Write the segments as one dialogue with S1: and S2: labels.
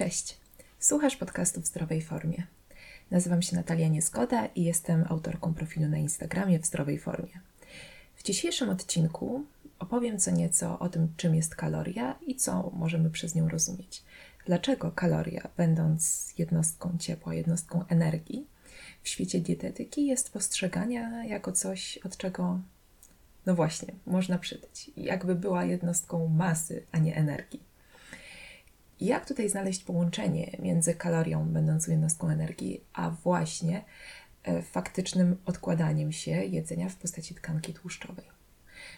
S1: Cześć. Słuchasz podcastu w zdrowej formie. Nazywam się Natalia Niezgoda i jestem autorką profilu na Instagramie w zdrowej formie. W dzisiejszym odcinku opowiem co nieco o tym, czym jest kaloria i co możemy przez nią rozumieć. Dlaczego kaloria, będąc jednostką ciepła, jednostką energii, w świecie dietetyki jest postrzegana jako coś, od czego, no właśnie, można przytyć. Jakby była jednostką masy, a nie energii. Jak tutaj znaleźć połączenie między kalorią, będącą jednostką energii, a właśnie e, faktycznym odkładaniem się jedzenia w postaci tkanki tłuszczowej?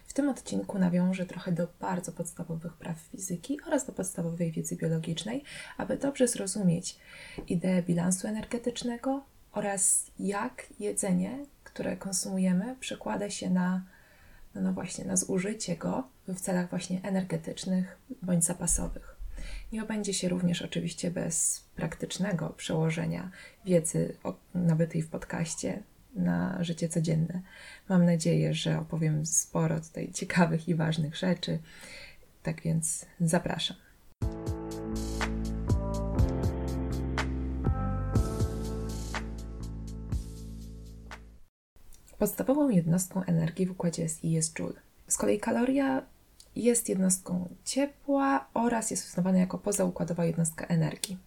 S1: W tym odcinku nawiążę trochę do bardzo podstawowych praw fizyki oraz do podstawowej wiedzy biologicznej, aby dobrze zrozumieć ideę bilansu energetycznego oraz jak jedzenie, które konsumujemy, przekłada się na, no właśnie, na zużycie go w celach właśnie energetycznych bądź zapasowych. Nie obędzie się również oczywiście bez praktycznego przełożenia wiedzy nabytej w podcaście na życie codzienne. Mam nadzieję, że opowiem sporo tutaj ciekawych i ważnych rzeczy. Tak więc zapraszam. Podstawową jednostką energii w układzie SI jest joule. Z kolei kaloria jest jednostką ciepła oraz jest uznawana jako pozaukładowa jednostka energii.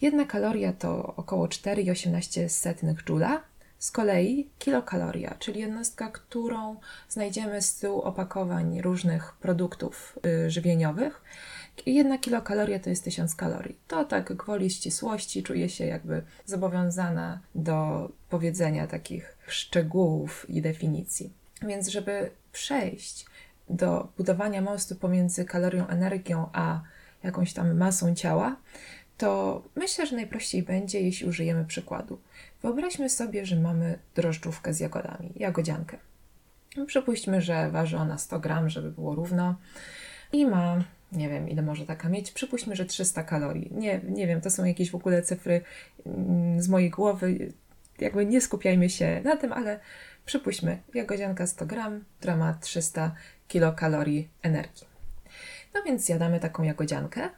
S1: Jedna kaloria to około 4,18 joula, z kolei kilokaloria, czyli jednostka, którą znajdziemy z tyłu opakowań różnych produktów y, żywieniowych. Jedna kilokaloria to jest 1000 kalorii. To tak gwoli ścisłości czuję się jakby zobowiązana do powiedzenia takich szczegółów i definicji. Więc żeby przejść do budowania mostu pomiędzy kalorią, energią a jakąś tam masą ciała, to myślę, że najprościej będzie, jeśli użyjemy przykładu. Wyobraźmy sobie, że mamy drożdżówkę z jagodami, jagodziankę. Przypuśćmy, że waży ona 100 gram, żeby było równo i ma, nie wiem, ile może taka mieć. Przypuśćmy, że 300 kalorii. Nie, nie wiem, to są jakieś w ogóle cyfry mm, z mojej głowy. Jakby nie skupiajmy się na tym, ale przypuśćmy, jagodzianka 100 gram, która ma 300 kilokalorii energii. No więc zjadamy taką jagodziankę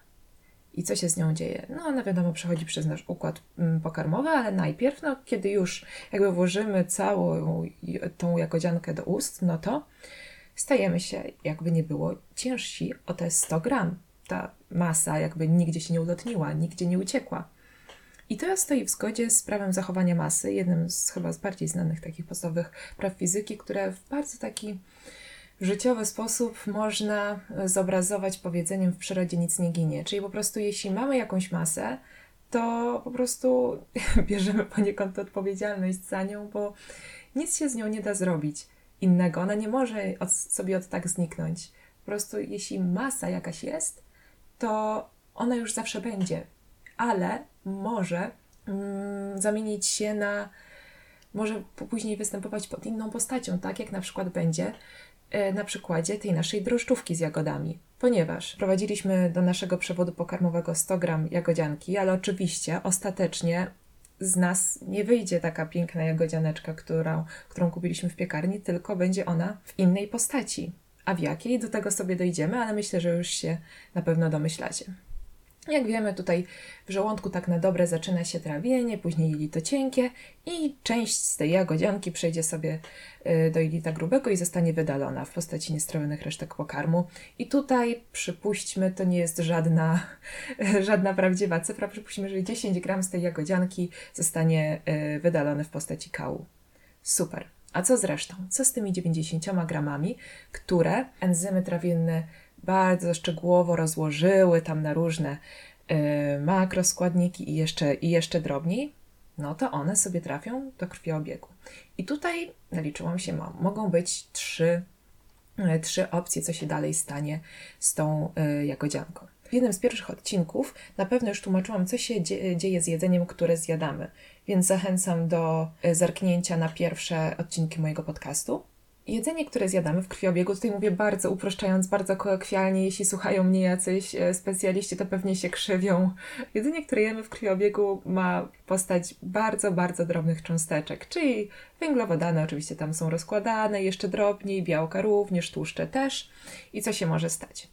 S1: i co się z nią dzieje? No ona wiadomo przechodzi przez nasz układ mm, pokarmowy, ale najpierw, no kiedy już jakby włożymy całą tą jagodziankę do ust, no to stajemy się, jakby nie było, ciężsi o te 100 gram. Ta masa jakby nigdzie się nie ulotniła, nigdzie nie uciekła. I to stoi w zgodzie z prawem zachowania masy, jednym z chyba z bardziej znanych takich podstawowych praw fizyki, które w bardzo taki życiowy sposób można zobrazować powiedzeniem w przyrodzie nic nie ginie. Czyli po prostu jeśli mamy jakąś masę, to po prostu bierzemy poniekąd odpowiedzialność za nią, bo nic się z nią nie da zrobić innego. Ona nie może od, sobie od tak zniknąć. Po prostu jeśli masa jakaś jest, to ona już zawsze będzie, ale może mm, zamienić się na, może później występować pod inną postacią, tak jak na przykład będzie E, na przykładzie tej naszej drożdżówki z jagodami, ponieważ prowadziliśmy do naszego przewodu pokarmowego 100 gram jagodzianki, ale oczywiście ostatecznie z nas nie wyjdzie taka piękna jagodzianeczka, którą, którą kupiliśmy w piekarni, tylko będzie ona w innej postaci. A w jakiej? Do tego sobie dojdziemy, ale myślę, że już się na pewno domyślacie. Jak wiemy, tutaj w żołądku tak na dobre zaczyna się trawienie, później jelito cienkie i część z tej jagodzianki przejdzie sobie y, do jelita grubego i zostanie wydalona w postaci niestrawionych resztek pokarmu. I tutaj przypuśćmy, to nie jest żadna, żadna prawdziwa cyfra, przypuśćmy, że 10 gram z tej jagodzianki zostanie y, wydalone w postaci kału. Super. A co z resztą? Co z tymi 90 gramami, które enzymy trawienne bardzo szczegółowo rozłożyły tam na różne y, makroskładniki i jeszcze, i jeszcze drobniej, no to one sobie trafią do krwiobiegu. I tutaj naliczyłam się, mogą być trzy, y, trzy opcje, co się dalej stanie z tą y, jagodzianką. W jednym z pierwszych odcinków na pewno już tłumaczyłam, co się dzieje z jedzeniem, które zjadamy, więc zachęcam do y, zerknięcia na pierwsze odcinki mojego podcastu. Jedzenie, które zjadamy w krwiobiegu, tutaj mówię bardzo uproszczając, bardzo kolokwialnie, jeśli słuchają mnie jacyś e, specjaliści, to pewnie się krzywią. Jedzenie, które jemy w krwiobiegu ma postać bardzo, bardzo drobnych cząsteczek, czyli węglowodany oczywiście tam są rozkładane, jeszcze drobniej, białka również, tłuszcze też. I co się może stać?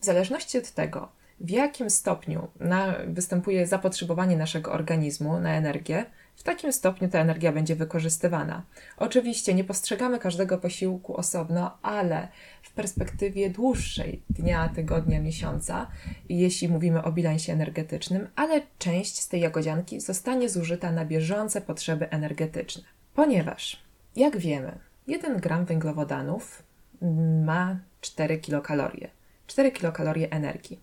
S1: W zależności od tego, w jakim stopniu na, występuje zapotrzebowanie naszego organizmu na energię, w takim stopniu ta energia będzie wykorzystywana. Oczywiście nie postrzegamy każdego posiłku osobno, ale w perspektywie dłuższej dnia, tygodnia, miesiąca, jeśli mówimy o bilansie energetycznym, ale część z tej jagodzianki zostanie zużyta na bieżące potrzeby energetyczne. Ponieważ, jak wiemy, 1 gram węglowodanów ma 4 kilokalorie. 4 kilokalorie energii.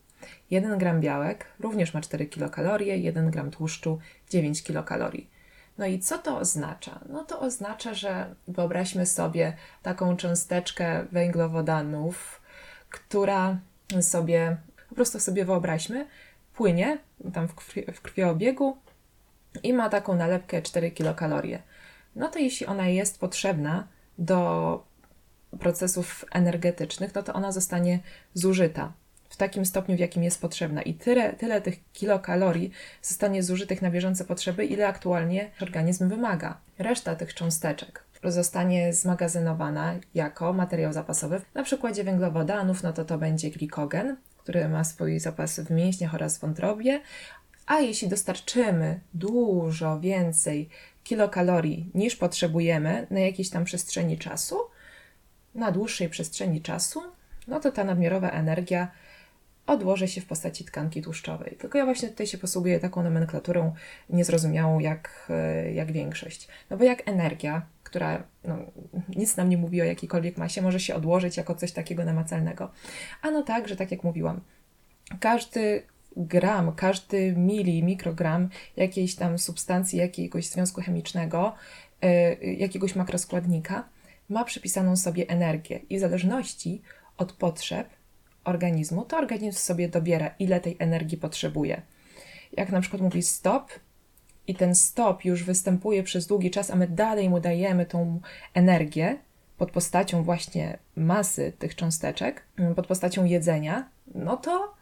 S1: 1 gram białek również ma 4 kilokalorie, 1 gram tłuszczu 9 kilokalorii. No i co to oznacza? No to oznacza, że wyobraźmy sobie taką cząsteczkę węglowodanów, która sobie, po prostu sobie wyobraźmy, płynie tam w, krwi, w krwiobiegu i ma taką nalepkę 4 kilokalorie. No to jeśli ona jest potrzebna do procesów energetycznych, no to ona zostanie zużyta w takim stopniu, w jakim jest potrzebna. I tyle, tyle tych kilokalorii zostanie zużytych na bieżące potrzeby, ile aktualnie organizm wymaga. Reszta tych cząsteczek zostanie zmagazynowana jako materiał zapasowy. Na przykładzie węglowodanów, no to to będzie glikogen, który ma swój zapas w mięśniach oraz w wątrobie, a jeśli dostarczymy dużo więcej kilokalorii niż potrzebujemy na jakiejś tam przestrzeni czasu, na dłuższej przestrzeni czasu, no to ta nadmiarowa energia odłoży się w postaci tkanki tłuszczowej. Tylko ja właśnie tutaj się posługuję taką nomenklaturą niezrozumiałą jak, e, jak większość. No bo jak energia, która no, nic nam nie mówi o jakiejkolwiek masie, może się odłożyć jako coś takiego namacalnego. A no tak, że tak jak mówiłam, każdy gram, każdy mili, mikrogram jakiejś tam substancji, jakiegoś związku chemicznego, yy, jakiegoś makroskładnika ma przypisaną sobie energię i w zależności od potrzeb organizmu, to organizm sobie dobiera, ile tej energii potrzebuje. Jak na przykład mówi stop, i ten stop już występuje przez długi czas, a my dalej mu dajemy tą energię pod postacią właśnie masy tych cząsteczek, pod postacią jedzenia, no to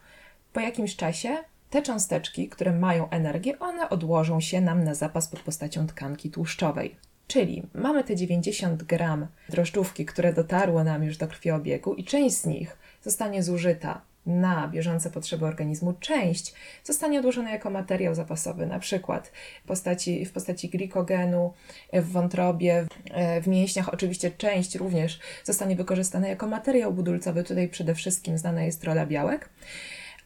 S1: po jakimś czasie te cząsteczki, które mają energię, one odłożą się nam na zapas pod postacią tkanki tłuszczowej. Czyli mamy te 90 gram drożdżówki, które dotarło nam już do krwiobiegu i część z nich zostanie zużyta na bieżące potrzeby organizmu, część zostanie odłożona jako materiał zapasowy, na przykład w postaci, w postaci glikogenu, w wątrobie, w mięśniach. Oczywiście część również zostanie wykorzystana jako materiał budulcowy. Tutaj przede wszystkim znana jest rola białek,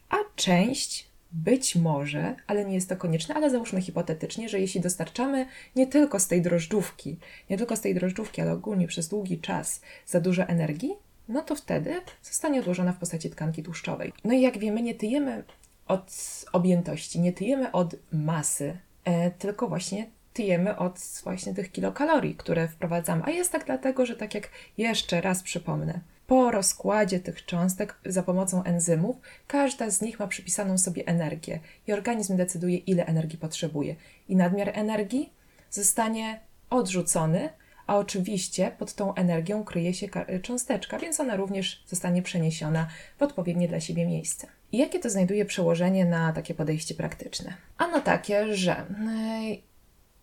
S1: a część być może, ale nie jest to konieczne, ale załóżmy hipotetycznie, że jeśli dostarczamy nie tylko z tej drożdżówki, nie tylko z tej drożdżówki, ale ogólnie przez długi czas za dużo energii, no to wtedy zostanie odłożona w postaci tkanki tłuszczowej. No i jak wiemy, nie tyjemy od objętości, nie tyjemy od masy, e, tylko właśnie tyjemy od właśnie tych kilokalorii, które wprowadzamy. A jest tak dlatego, że tak jak jeszcze raz przypomnę, po rozkładzie tych cząstek za pomocą enzymów, każda z nich ma przypisaną sobie energię i organizm decyduje, ile energii potrzebuje. I nadmiar energii zostanie odrzucony, a oczywiście pod tą energią kryje się cząsteczka, więc ona również zostanie przeniesiona w odpowiednie dla siebie miejsce. I jakie to znajduje przełożenie na takie podejście praktyczne? Ano takie, że e,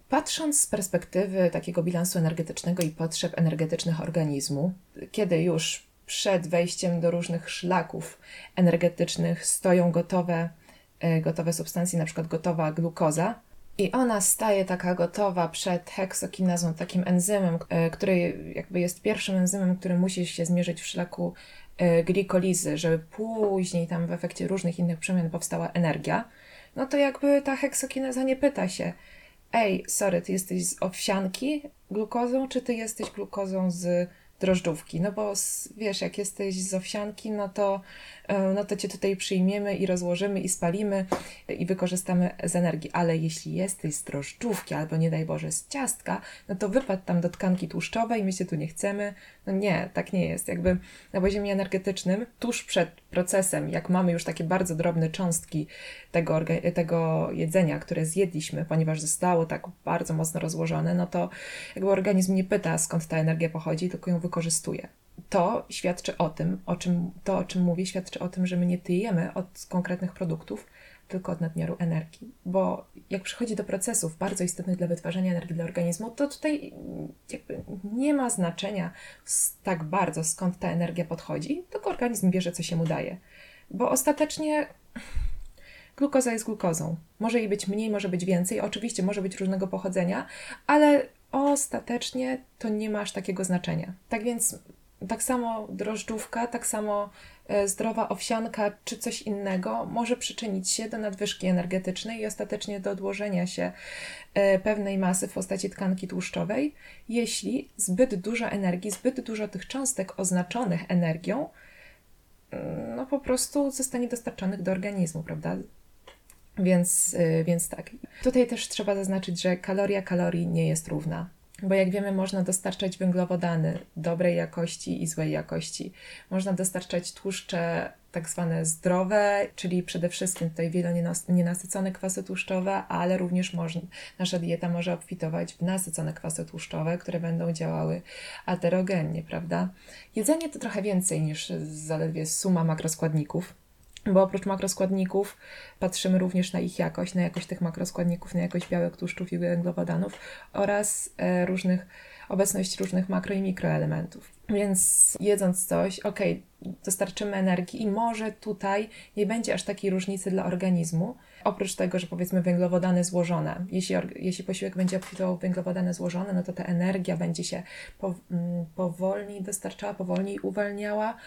S1: Patrząc z perspektywy takiego bilansu energetycznego i potrzeb energetycznych organizmu, kiedy już przed wejściem do różnych szlaków energetycznych stoją gotowe, e, gotowe substancje, na przykład gotowa glukoza, i ona staje taka gotowa przed heksokinazą, takim enzymem, e, który jakby jest pierwszym enzymem, który musi się zmierzyć w szlaku e, glikolizy, żeby później tam w efekcie różnych innych przemian powstała energia, no to jakby ta heksokinaza nie pyta się, ej, sorry, ty jesteś z owsianki glukozą, czy ty jesteś glukozą z drożdżówki, no bo wiesz, jak jesteś z owsianki, no to, no to cię tutaj przyjmiemy i rozłożymy i spalimy i wykorzystamy z energii, ale jeśli jesteś z drożdżówki albo nie daj Boże z ciastka, no to wypadł tam do tkanki tłuszczowej, my się tu nie chcemy, no nie, tak nie jest, jakby na poziomie energetycznym, tuż przed procesem, jak mamy już takie bardzo drobne cząstki tego, tego jedzenia, które zjedliśmy, ponieważ zostało tak bardzo mocno rozłożone, no to jakby organizm nie pyta skąd ta energia pochodzi, tylko ją wykorzystuje. To świadczy o tym, o czym, to o czym mówię, świadczy o tym, że my nie tyjemy od konkretnych produktów, tylko od nadmiaru energii. Bo jak przychodzi do procesów bardzo istotnych dla wytwarzania energii dla organizmu, to tutaj jakby nie ma znaczenia tak bardzo skąd ta energia podchodzi, tylko organizm bierze, co się mu daje. Bo ostatecznie glukoza jest glukozą. Może jej być mniej, może być więcej. Oczywiście może być różnego pochodzenia, ale ostatecznie to nie ma aż takiego znaczenia. Tak więc tak samo drożdżówka, tak samo e, zdrowa owsianka czy coś innego może przyczynić się do nadwyżki energetycznej i ostatecznie do odłożenia się e, pewnej masy w postaci tkanki tłuszczowej, jeśli zbyt dużo energii, zbyt dużo tych cząstek oznaczonych energią, mm, no po prostu zostanie dostarczonych do organizmu, prawda? Więc, e, więc tak. Tutaj też trzeba zaznaczyć, że kaloria kalorii nie jest równa bo jak wiemy, można dostarczać węglowodany dobrej jakości i złej jakości. Można dostarczać tłuszcze tak zwane zdrowe, czyli przede wszystkim tutaj wielonienasycone kwasy tłuszczowe, ale również można, nasza dieta może obfitować w nasycone kwasy tłuszczowe, które będą działały aterogennie, prawda? Jedzenie to trochę więcej niż zaledwie suma makroskładników bo oprócz makroskładników patrzymy również na ich jakość, na jakość tych makroskładników, na jakość białek, tłuszczów i węglowodanów oraz e, różnych, obecność różnych makro i mikroelementów. Więc jedząc coś, ok, dostarczymy energii i może tutaj nie będzie aż takiej różnicy dla organizmu, oprócz tego, że powiedzmy węglowodany złożone. Jeśli, jeśli posiłek będzie obfitował węglowodany złożone, no to ta energia będzie się po, mm, powolniej dostarczała, powolniej uwalniała,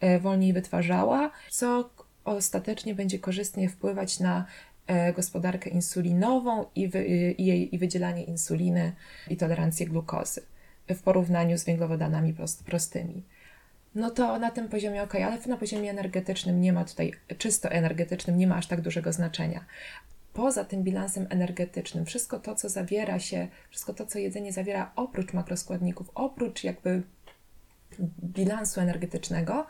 S1: e, wolniej wytwarzała, co ostatecznie będzie korzystnie wpływać na e, gospodarkę insulinową i, wy, i, i wydzielanie insuliny i tolerancję glukozy w porównaniu z węglowodanami prost, prostymi. No to na tym poziomie ok, ale na poziomie energetycznym nie ma tutaj, czysto energetycznym, nie ma aż tak dużego znaczenia. Poza tym bilansem energetycznym, wszystko to, co zawiera się, wszystko to, co jedzenie zawiera oprócz makroskładników, oprócz jakby bilansu energetycznego,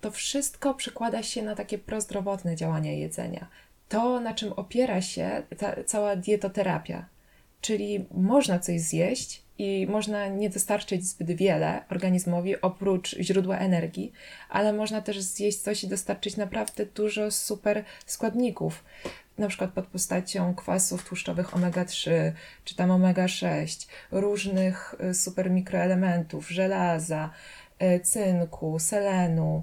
S1: to wszystko przekłada się na takie prozdrowotne działanie jedzenia. To, na czym opiera się ta cała dietoterapia. Czyli można coś zjeść i można nie dostarczyć zbyt wiele organizmowi oprócz źródła energii, ale można też zjeść coś i dostarczyć naprawdę dużo super składników. Na przykład pod postacią kwasów tłuszczowych omega-3 czy tam omega-6, różnych y, super mikroelementów, żelaza, y, cynku, selenu,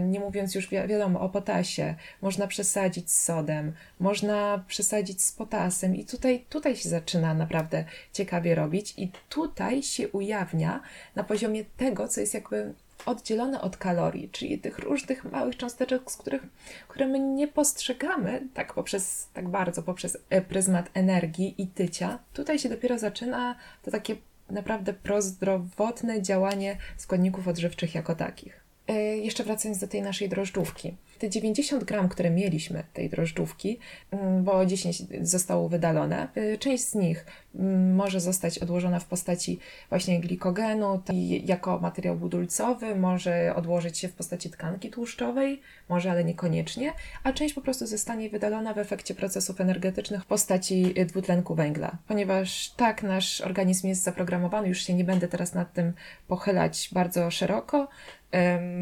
S1: nie mówiąc już wi wiadomo o potasie, można przesadzić z sodem, można przesadzić z potasem i tutaj, tutaj się zaczyna naprawdę ciekawie robić i tutaj się ujawnia na poziomie tego, co jest jakby oddzielone od kalorii, czyli tych różnych małych cząsteczek, z których, które my nie postrzegamy tak poprzez, tak bardzo poprzez e, pryzmat energii i tycia. Tutaj się dopiero zaczyna to takie naprawdę prozdrowotne działanie składników odżywczych jako takich. E, jeszcze wracając do tej naszej drożdżówki. Te 90 gram, które mieliśmy tej drożdżówki, mm, bo 10 zostało wydalone, e, część z nich mm, może zostać odłożona w postaci właśnie glikogenu jako materiał budulcowy, może odłożyć się w postaci tkanki tłuszczowej, może, ale niekoniecznie, a część po prostu zostanie wydalona w efekcie procesów energetycznych w postaci dwutlenku węgla. Ponieważ tak nasz organizm jest zaprogramowany, już się nie będę teraz nad tym pochylać bardzo szeroko,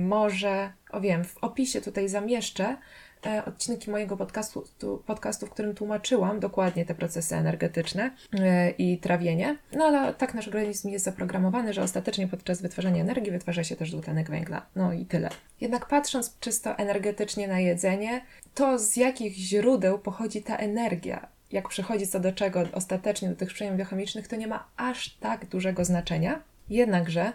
S1: może, o wiem, w opisie tutaj zamieszczę e, odcinki mojego podcastu, podcastu, w którym tłumaczyłam dokładnie te procesy energetyczne e, i trawienie. No ale tak nasz organizm jest zaprogramowany, że ostatecznie podczas wytwarzania energii wytwarza się też dwutlenek węgla. No i tyle. Jednak patrząc czysto energetycznie na jedzenie, to z jakich źródeł pochodzi ta energia, jak przychodzi co do czego ostatecznie do tych przemian biochemicznych, to nie ma aż tak dużego znaczenia. Jednakże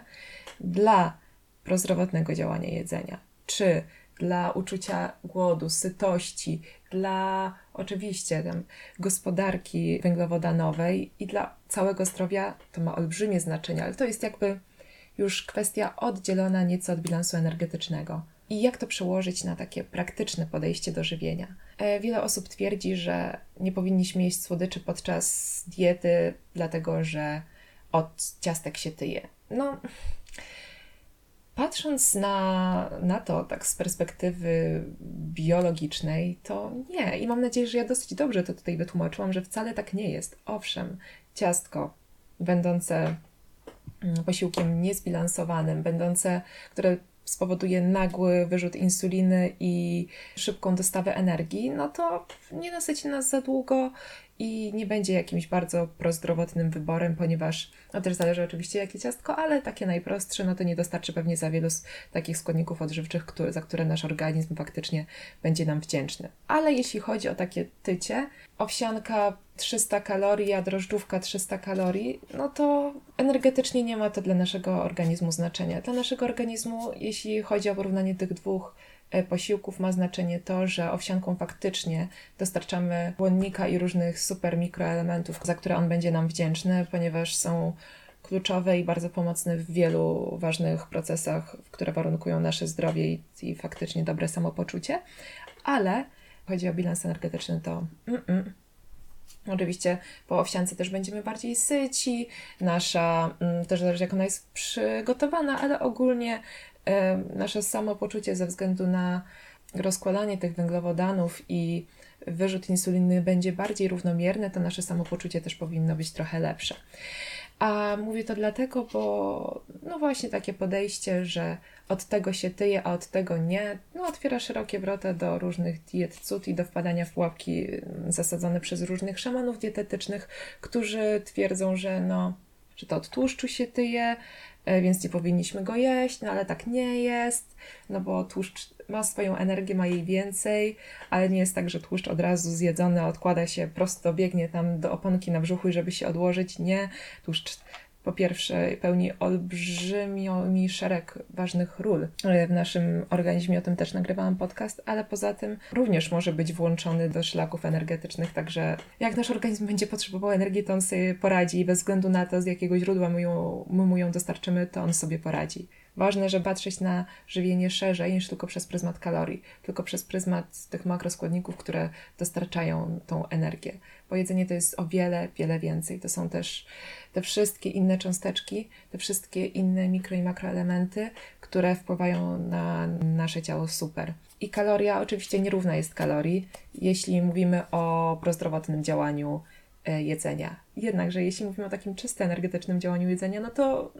S1: dla prozdrowotnego działania jedzenia, czy dla uczucia głodu, sytości, dla oczywiście tam, gospodarki węglowodanowej i dla całego zdrowia to ma olbrzymie znaczenie, ale to jest jakby już kwestia oddzielona nieco od bilansu energetycznego. I jak to przełożyć na takie praktyczne podejście do żywienia? E, wiele osób twierdzi, że nie powinniśmy jeść słodyczy podczas diety, dlatego że od ciastek się tyje. No, Patrząc na, na to tak z perspektywy biologicznej, to nie. I mam nadzieję, że ja dosyć dobrze to tutaj wytłumaczyłam, że wcale tak nie jest. Owszem, ciastko będące mm, posiłkiem niezbilansowanym, będące, które spowoduje nagły wyrzut insuliny i szybką dostawę energii, no to nie nasyci nas za długo i nie będzie jakimś bardzo prozdrowotnym wyborem, ponieważ no też zależy oczywiście jakie ciastko, ale takie najprostsze, no to nie dostarczy pewnie za wielu takich składników odżywczych, za które nasz organizm faktycznie będzie nam wdzięczny. Ale jeśli chodzi o takie tycie, owsianka 300 kalorii, a drożdżówka 300 kalorii, no to energetycznie nie ma to dla naszego organizmu znaczenia. Dla naszego organizmu, jeśli chodzi o porównanie tych dwóch E, posiłków ma znaczenie to, że owsianką faktycznie dostarczamy błonnika i różnych super mikroelementów, za które on będzie nam wdzięczny, ponieważ są kluczowe i bardzo pomocne w wielu ważnych procesach, które warunkują nasze zdrowie i, i faktycznie dobre samopoczucie. Ale chodzi o bilans energetyczny, to mm -mm. Oczywiście po owsiance też będziemy bardziej syci, nasza, mm, też zależy jak ona jest przygotowana, ale ogólnie nasze samopoczucie ze względu na rozkładanie tych węglowodanów i wyrzut insuliny będzie bardziej równomierny, to nasze samopoczucie też powinno być trochę lepsze. A mówię to dlatego, bo no właśnie takie podejście, że od tego się tyje, a od tego nie, no otwiera szerokie wrota do różnych diet cud i do wpadania w pułapki zasadzone przez różnych szamanów dietetycznych, którzy twierdzą, że no, że to od tłuszczu się tyje, E, więc nie powinniśmy go jeść, no ale tak nie jest, no bo tłuszcz ma swoją energię, ma jej więcej, ale nie jest tak, że tłuszcz od razu zjedzony odkłada się prosto, biegnie tam do oponki na brzuchu, żeby się odłożyć. Nie, tłuszcz po pierwsze pełni olbrzymi szereg ważnych ról w naszym organizmie, o tym też nagrywałam podcast, ale poza tym również może być włączony do szlaków energetycznych, także jak nasz organizm będzie potrzebował energii, to on sobie poradzi i bez względu na to, z jakiego źródła my, ją, my mu ją dostarczymy, to on sobie poradzi. Ważne, żeby patrzeć na żywienie szerzej niż tylko przez pryzmat kalorii, tylko przez pryzmat tych makroskładników, które dostarczają tą energię. Bo jedzenie to jest o wiele, wiele więcej. To są też te wszystkie inne cząsteczki, te wszystkie inne mikro i makroelementy, które wpływają na nasze ciało super. I kaloria oczywiście nierówna jest kalorii, jeśli mówimy o prozdrowotnym działaniu e, jedzenia. Jednakże jeśli mówimy o takim czysto energetycznym działaniu jedzenia, no to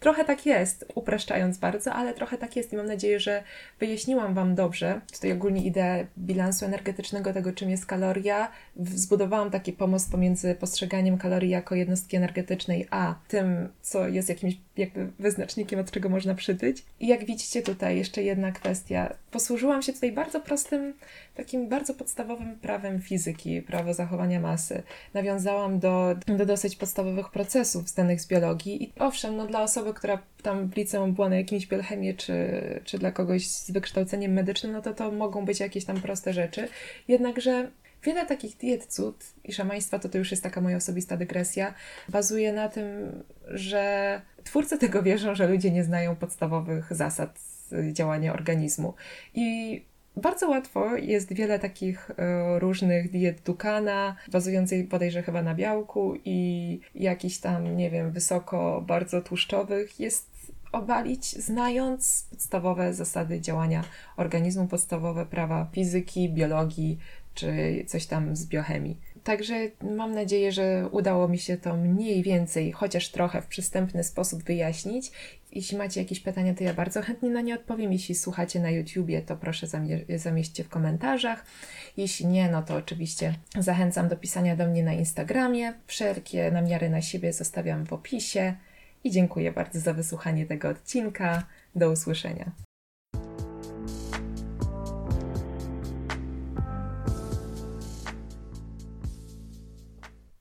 S1: Trochę tak jest, upraszczając bardzo, ale trochę tak jest i mam nadzieję, że wyjaśniłam Wam dobrze tutaj ogólnie ideę bilansu energetycznego, tego czym jest kaloria. Zbudowałam taki pomost pomiędzy postrzeganiem kalorii jako jednostki energetycznej, a tym, co jest jakimś jakby wyznacznikiem, od czego można przytyć. I jak widzicie tutaj jeszcze jedna kwestia. Posłużyłam się tutaj bardzo prostym, takim bardzo podstawowym prawem fizyki, prawo zachowania masy. Nawiązałam do, do dosyć podstawowych procesów znanych z biologii i owszem, no dla osoby, która tam w liceum była na jakimś biolchemie, czy, czy dla kogoś z wykształceniem medycznym, no to to mogą być jakieś tam proste rzeczy. Jednakże wiele takich diet cud i szamaństwa, to to już jest taka moja osobista dygresja, bazuje na tym, że twórcy tego wierzą, że ludzie nie znają podstawowych zasad działania organizmu. I bardzo łatwo jest wiele takich e, różnych diet Dukana, bazujących bodajże chyba na białku i jakichś tam, nie wiem, wysoko bardzo tłuszczowych, jest obalić, znając podstawowe zasady działania organizmu, podstawowe prawa fizyki, biologii czy coś tam z biochemii. Także mam nadzieję, że udało mi się to mniej więcej, chociaż trochę w przystępny sposób wyjaśnić. Jeśli macie jakieś pytania, to ja bardzo chętnie na nie odpowiem. Jeśli słuchacie na YouTubie, to proszę zamie- zamieśćcie w komentarzach. Jeśli nie, no to oczywiście zachęcam do pisania do mnie na Instagramie. Wszelkie namiary na siebie zostawiam w opisie. I dziękuję bardzo za wysłuchanie tego odcinka. Do usłyszenia.